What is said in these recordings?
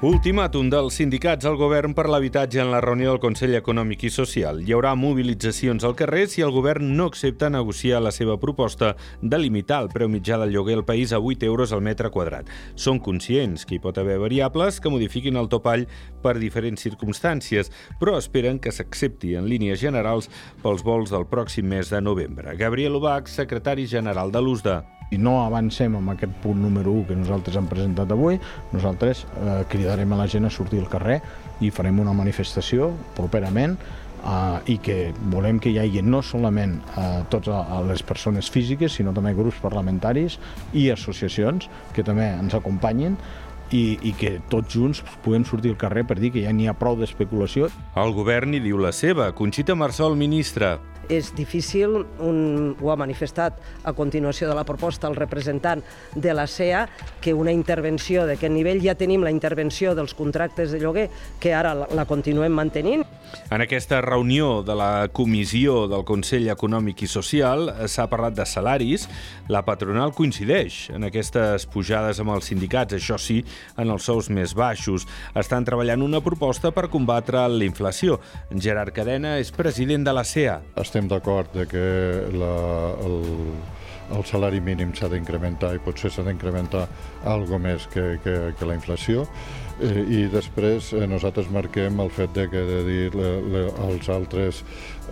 Ultimàtum dels sindicats al govern per l'habitatge en la reunió del Consell Econòmic i Social. Hi haurà mobilitzacions al carrer si el govern no accepta negociar la seva proposta de limitar el preu mitjà del lloguer al país a 8 euros al metre quadrat. Són conscients que hi pot haver variables que modifiquin el topall per diferents circumstàncies, però esperen que s'accepti en línies generals pels vols del pròxim mes de novembre. Gabriel Ubach, secretari general de l'USDA. Si no avancem amb aquest punt número 1 que nosaltres hem presentat avui, nosaltres eh, cridarem a la gent a sortir al carrer i farem una manifestació properament eh, i que volem que hi hagi no solament eh, a les persones físiques, sinó també grups parlamentaris i associacions que també ens acompanyin i, i que tots junts puguem sortir al carrer per dir que ja n'hi ha prou d'especulació. El govern hi diu la seva. Conxita Marsol, ministra és difícil, un, ho ha manifestat a continuació de la proposta el representant de la CEA, que una intervenció d'aquest nivell, ja tenim la intervenció dels contractes de lloguer, que ara la, la continuem mantenint. En aquesta reunió de la Comissió del Consell Econòmic i Social s'ha parlat de salaris. La patronal coincideix en aquestes pujades amb els sindicats, això sí, en els sous més baixos. Estan treballant una proposta per combatre la inflació. Gerard Cadena és president de la CEA. Estem estem d'acord que la, el, el salari mínim s'ha d'incrementar i potser s'ha d'incrementar algo més que, que, que la inflació i després eh, nosaltres marquem el fet de que de dir le, le, els altres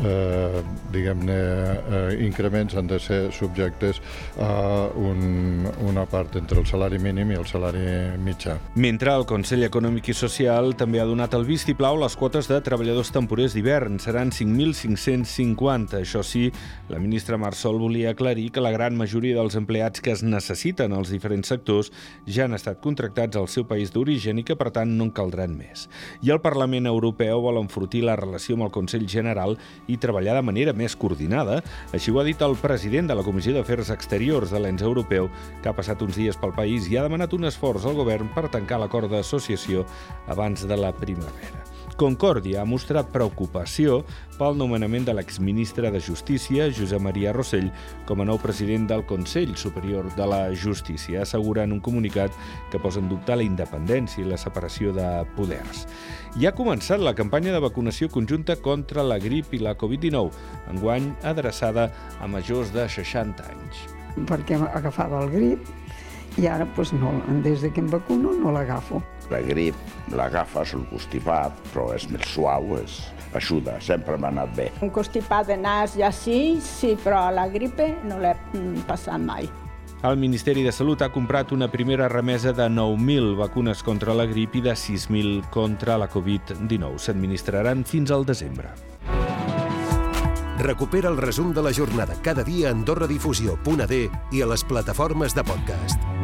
eh, diguem-ne eh, increments han de ser subjectes a un, una part entre el salari mínim i el salari mitjà. Mentre el Consell Econòmic i Social també ha donat el vistiplau les quotes de treballadors temporers d'hivern seran 5.550. Això sí, la ministra Marsol volia aclarir que la gran majoria dels empleats que es necessiten als diferents sectors ja han estat contractats al seu país d'origen i que, per tant, no en caldran més. I el Parlament Europeu vol enfortir la relació amb el Consell General i treballar de manera més coordinada. Així ho ha dit el president de la Comissió d'Afers Exteriors de l'ENS Europeu, que ha passat uns dies pel país i ha demanat un esforç al govern per tancar l'acord d'associació abans de la primavera. Concòrdia ha mostrat preocupació pel nomenament de l'exministre de Justícia, Josep Maria Rossell, com a nou president del Consell Superior de la Justícia, assegura en un comunicat que posa en dubte la independència i la separació de poders. Ja ha començat la campanya de vacunació conjunta contra la grip i la Covid-19, enguany adreçada a majors de 60 anys. Perquè agafava el grip i ara pues, no, des de que em vacuno no l'agafo. La grip l'agafes, el constipat, però és més suau, és, ajuda, sempre m'ha anat bé. Un constipat de nas ja sí, sí, però la gripe no l'he mm, passat mai. El Ministeri de Salut ha comprat una primera remesa de 9.000 vacunes contra la grip i de 6.000 contra la Covid-19. S'administraran fins al desembre. Recupera el resum de la jornada cada dia a AndorraDifusió.d i a les plataformes de podcast.